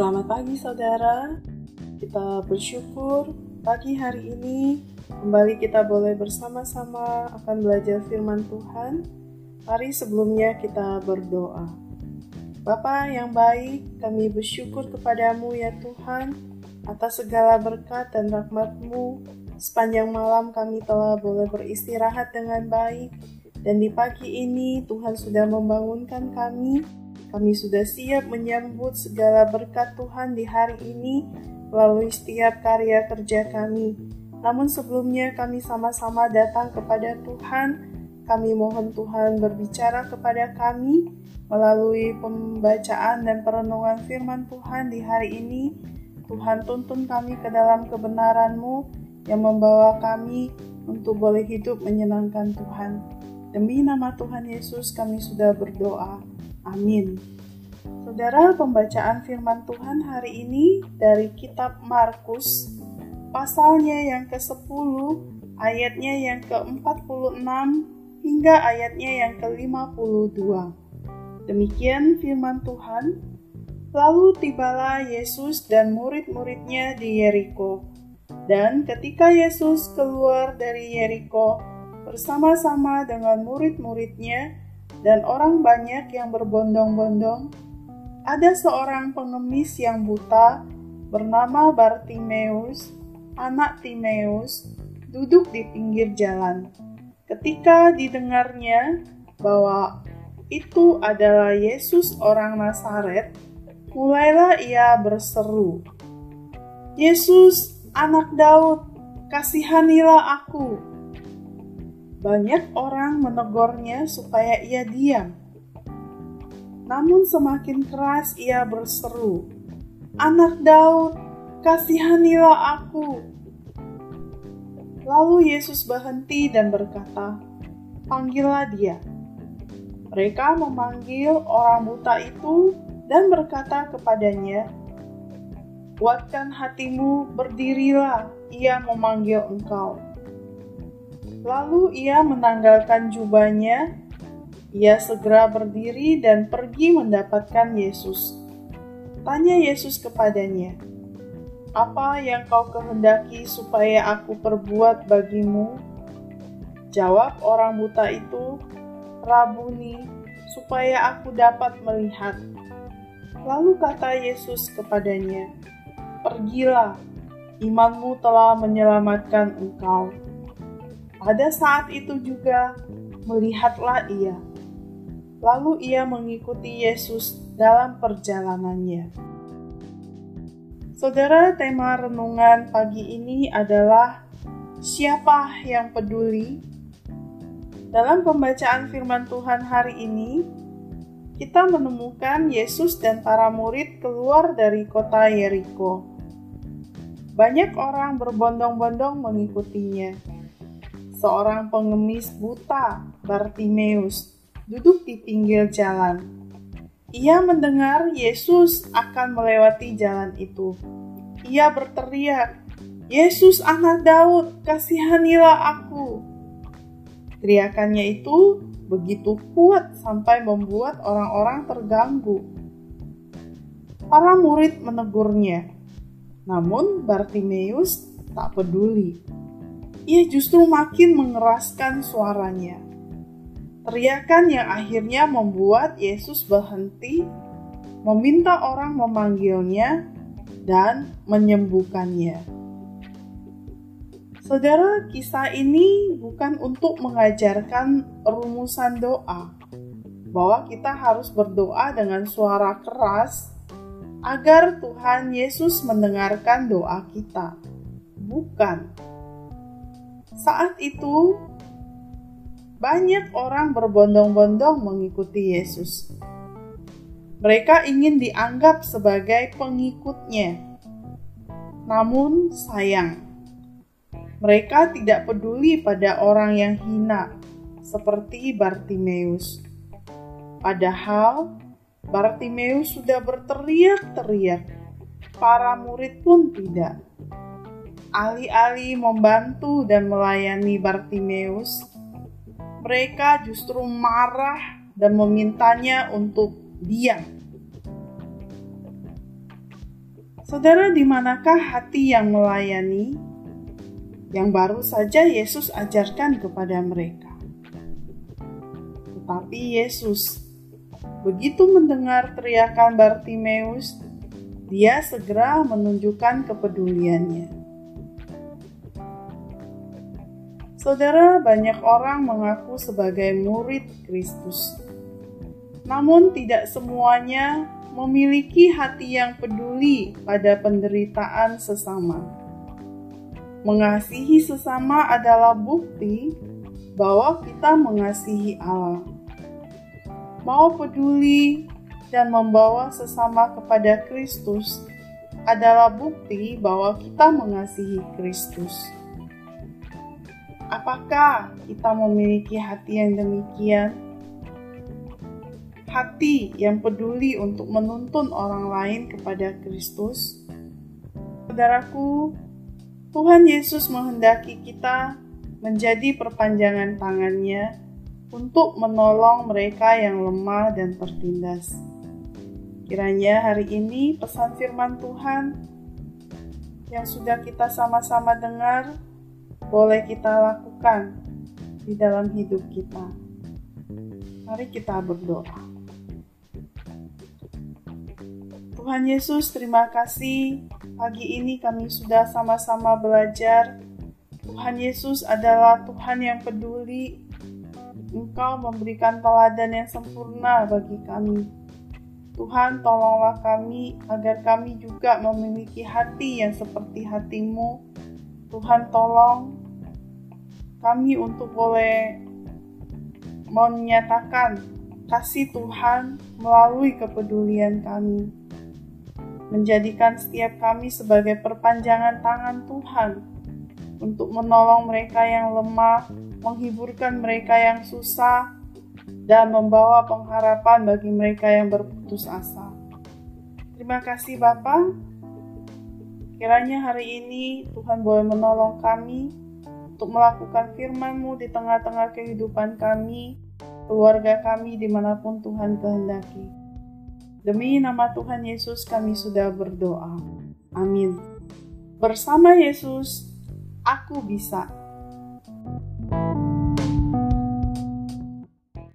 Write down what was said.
Selamat pagi saudara. Kita bersyukur pagi hari ini kembali kita boleh bersama-sama akan belajar firman Tuhan. Hari sebelumnya kita berdoa. Bapa yang baik, kami bersyukur kepadamu ya Tuhan atas segala berkat dan rahmatmu. Sepanjang malam kami telah boleh beristirahat dengan baik dan di pagi ini Tuhan sudah membangunkan kami kami sudah siap menyambut segala berkat Tuhan di hari ini melalui setiap karya kerja kami. Namun sebelumnya kami sama-sama datang kepada Tuhan. Kami mohon Tuhan berbicara kepada kami melalui pembacaan dan perenungan firman Tuhan di hari ini. Tuhan tuntun kami ke dalam kebenaran-Mu yang membawa kami untuk boleh hidup menyenangkan Tuhan. Demi nama Tuhan Yesus kami sudah berdoa. Amin. Saudara, pembacaan firman Tuhan hari ini dari kitab Markus, pasalnya yang ke-10, ayatnya yang ke-46 hingga ayatnya yang ke-52. Demikian firman Tuhan. Lalu tibalah Yesus dan murid-muridnya di Yeriko. Dan ketika Yesus keluar dari Yeriko bersama-sama dengan murid-muridnya, dan orang banyak yang berbondong-bondong, ada seorang pengemis yang buta bernama Bartimeus, anak Timeus, duduk di pinggir jalan. Ketika didengarnya bahwa itu adalah Yesus orang Nazaret, mulailah ia berseru, "Yesus, anak Daud, kasihanilah aku!" Banyak orang menegurnya supaya ia diam. Namun semakin keras ia berseru, "Anak Daud, kasihanilah aku!" Lalu Yesus berhenti dan berkata, "Panggillah dia." Mereka memanggil orang buta itu dan berkata kepadanya, "Kuatkan hatimu, berdirilah, ia memanggil engkau." Lalu ia menanggalkan jubahnya, ia segera berdiri dan pergi mendapatkan Yesus. Tanya Yesus kepadanya, "Apa yang kau kehendaki supaya aku perbuat bagimu?" Jawab orang buta itu, "Rabuni, supaya aku dapat melihat." Lalu kata Yesus kepadanya, "Pergilah, imanmu telah menyelamatkan engkau." Pada saat itu juga melihatlah ia. Lalu ia mengikuti Yesus dalam perjalanannya. Saudara, tema renungan pagi ini adalah siapa yang peduli? Dalam pembacaan firman Tuhan hari ini, kita menemukan Yesus dan para murid keluar dari kota Yeriko. Banyak orang berbondong-bondong mengikutinya seorang pengemis buta, Bartimeus, duduk di pinggir jalan. Ia mendengar Yesus akan melewati jalan itu. Ia berteriak, "Yesus, Anak Daud, kasihanilah aku!" Teriakannya itu begitu kuat sampai membuat orang-orang terganggu. Para murid menegurnya, namun Bartimeus tak peduli ia justru makin mengeraskan suaranya. Teriakan yang akhirnya membuat Yesus berhenti, meminta orang memanggilnya, dan menyembuhkannya. Saudara, kisah ini bukan untuk mengajarkan rumusan doa, bahwa kita harus berdoa dengan suara keras agar Tuhan Yesus mendengarkan doa kita. Bukan, saat itu, banyak orang berbondong-bondong mengikuti Yesus. Mereka ingin dianggap sebagai pengikutnya. Namun, sayang, mereka tidak peduli pada orang yang hina, seperti Bartimeus. Padahal, Bartimeus sudah berteriak-teriak, para murid pun tidak alih-alih membantu dan melayani Bartimeus, mereka justru marah dan memintanya untuk diam. Saudara, di manakah hati yang melayani yang baru saja Yesus ajarkan kepada mereka? Tetapi Yesus begitu mendengar teriakan Bartimeus, dia segera menunjukkan kepeduliannya. Saudara, banyak orang mengaku sebagai murid Kristus, namun tidak semuanya memiliki hati yang peduli pada penderitaan sesama. Mengasihi sesama adalah bukti bahwa kita mengasihi Allah. Mau peduli dan membawa sesama kepada Kristus adalah bukti bahwa kita mengasihi Kristus. Apakah kita memiliki hati yang demikian? hati yang peduli untuk menuntun orang lain kepada Kristus? Saudaraku, Tuhan Yesus menghendaki kita menjadi perpanjangan tangannya untuk menolong mereka yang lemah dan tertindas. Kiranya hari ini pesan firman Tuhan yang sudah kita sama-sama dengar boleh kita lakukan di dalam hidup kita. Mari kita berdoa. Tuhan Yesus, terima kasih. Pagi ini kami sudah sama-sama belajar. Tuhan Yesus adalah Tuhan yang peduli. Engkau memberikan teladan yang sempurna bagi kami. Tuhan, tolonglah kami agar kami juga memiliki hati yang seperti hatimu. Tuhan, tolong kami untuk boleh menyatakan kasih Tuhan melalui kepedulian kami menjadikan setiap kami sebagai perpanjangan tangan Tuhan untuk menolong mereka yang lemah, menghiburkan mereka yang susah, dan membawa pengharapan bagi mereka yang berputus asa. Terima kasih Bapa. Kiranya hari ini Tuhan boleh menolong kami untuk melakukan firman-Mu di tengah-tengah kehidupan kami, keluarga kami di mana pun Tuhan kehendaki. Demi nama Tuhan Yesus kami sudah berdoa. Amin. Bersama Yesus, aku bisa.